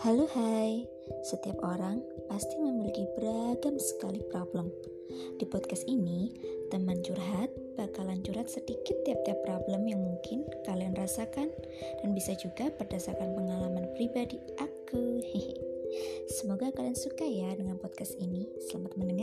Halo hai, setiap orang pasti memiliki beragam sekali problem. Di podcast ini, teman curhat bakalan curhat sedikit tiap-tiap problem yang mungkin kalian rasakan dan bisa juga berdasarkan pengalaman pribadi aku. Semoga kalian suka ya dengan podcast ini. Selamat mendengar.